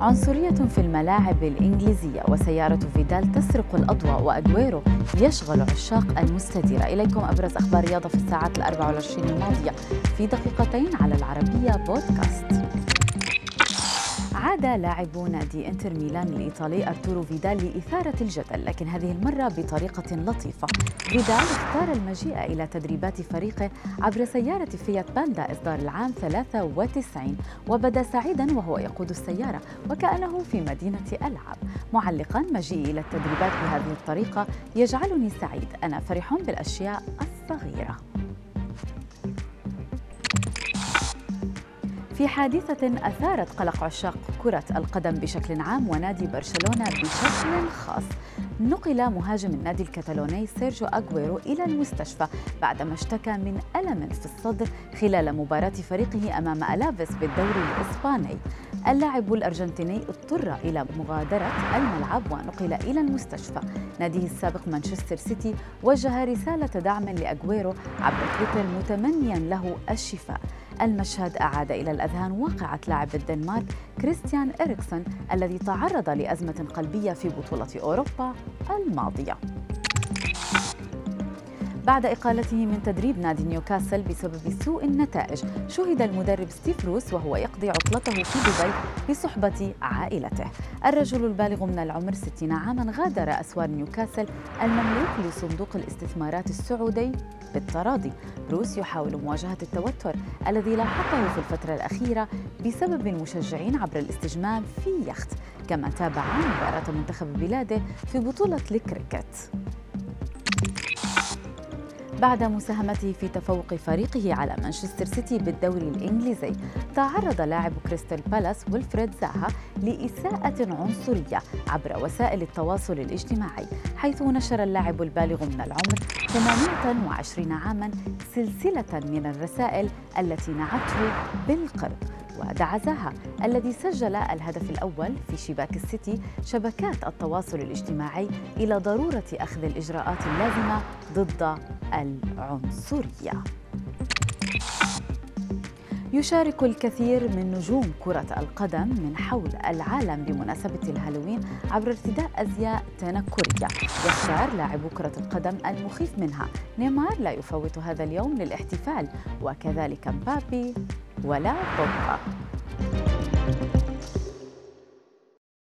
عنصرية في الملاعب الإنجليزية وسيارة فيدال تسرق الأضواء وأجويرو يشغل عشاق المستديرة إليكم أبرز أخبار رياضة في الساعات الأربع والعشرين الماضية في دقيقتين على العربية بودكاست. عاد لاعب نادي انتر ميلان الايطالي ارتورو فيدال لإثارة الجدل لكن هذه المرة بطريقة لطيفة. فيدال اختار المجيء إلى تدريبات فريقه عبر سيارة فيات باندا إصدار العام 93 وبدأ سعيدا وهو يقود السيارة وكأنه في مدينة ألعاب. معلقا مجيئي إلى التدريبات بهذه الطريقة يجعلني سعيد. أنا فرح بالأشياء الصغيرة. في حادثة أثارت قلق عشاق كرة القدم بشكل عام ونادي برشلونة بشكل خاص. نقل مهاجم النادي الكتالوني سيرجيو أغويرو إلى المستشفى بعدما اشتكى من ألم في الصدر خلال مباراة فريقه أمام ألافيس بالدوري الإسباني. اللاعب الأرجنتيني اضطر إلى مغادرة الملعب ونقل إلى المستشفى. ناديه السابق مانشستر سيتي وجه رسالة دعم لأغويرو عبر تويتر متمنيا له الشفاء. المشهد أعاد إلى الأذهان واقعة لاعب الدنمارك كريستيان إريكسون الذي تعرض لأزمة قلبية في بطولة أوروبا الماضية. بعد إقالته من تدريب نادي نيوكاسل بسبب سوء النتائج شوهد المدرب ستيف بروس وهو يقضي عطلته في دبي بصحبة عائلته. الرجل البالغ من العمر 60 عاما غادر أسوار نيوكاسل المملوك لصندوق الاستثمارات السعودي بالتراضي. بروس يحاول مواجهة التوتر الذي لاحقه في الفترة الأخيرة بسبب المشجعين عبر الاستجمام في يخت كما تابع مباراة منتخب بلاده في بطولة الكريكت. بعد مساهمته في تفوق فريقه على مانشستر سيتي بالدوري الإنجليزي تعرض لاعب كريستال بالاس ويلفريد زاها لإساءة عنصرية عبر وسائل التواصل الاجتماعي حيث نشر اللاعب البالغ من العمر 28 عاما سلسلة من الرسائل التي نعته بالقرد. ودعا زاها الذي سجل الهدف الأول في شباك السيتي شبكات التواصل الاجتماعي إلى ضرورة أخذ الإجراءات اللازمة ضد العنصرية. يشارك الكثير من نجوم كرة القدم من حول العالم بمناسبة الهالوين عبر ارتداء أزياء تنكرية. يختار لاعب كرة القدم المخيف منها. نيمار لا يفوت هذا اليوم للاحتفال وكذلك مبابي ولا بوجبا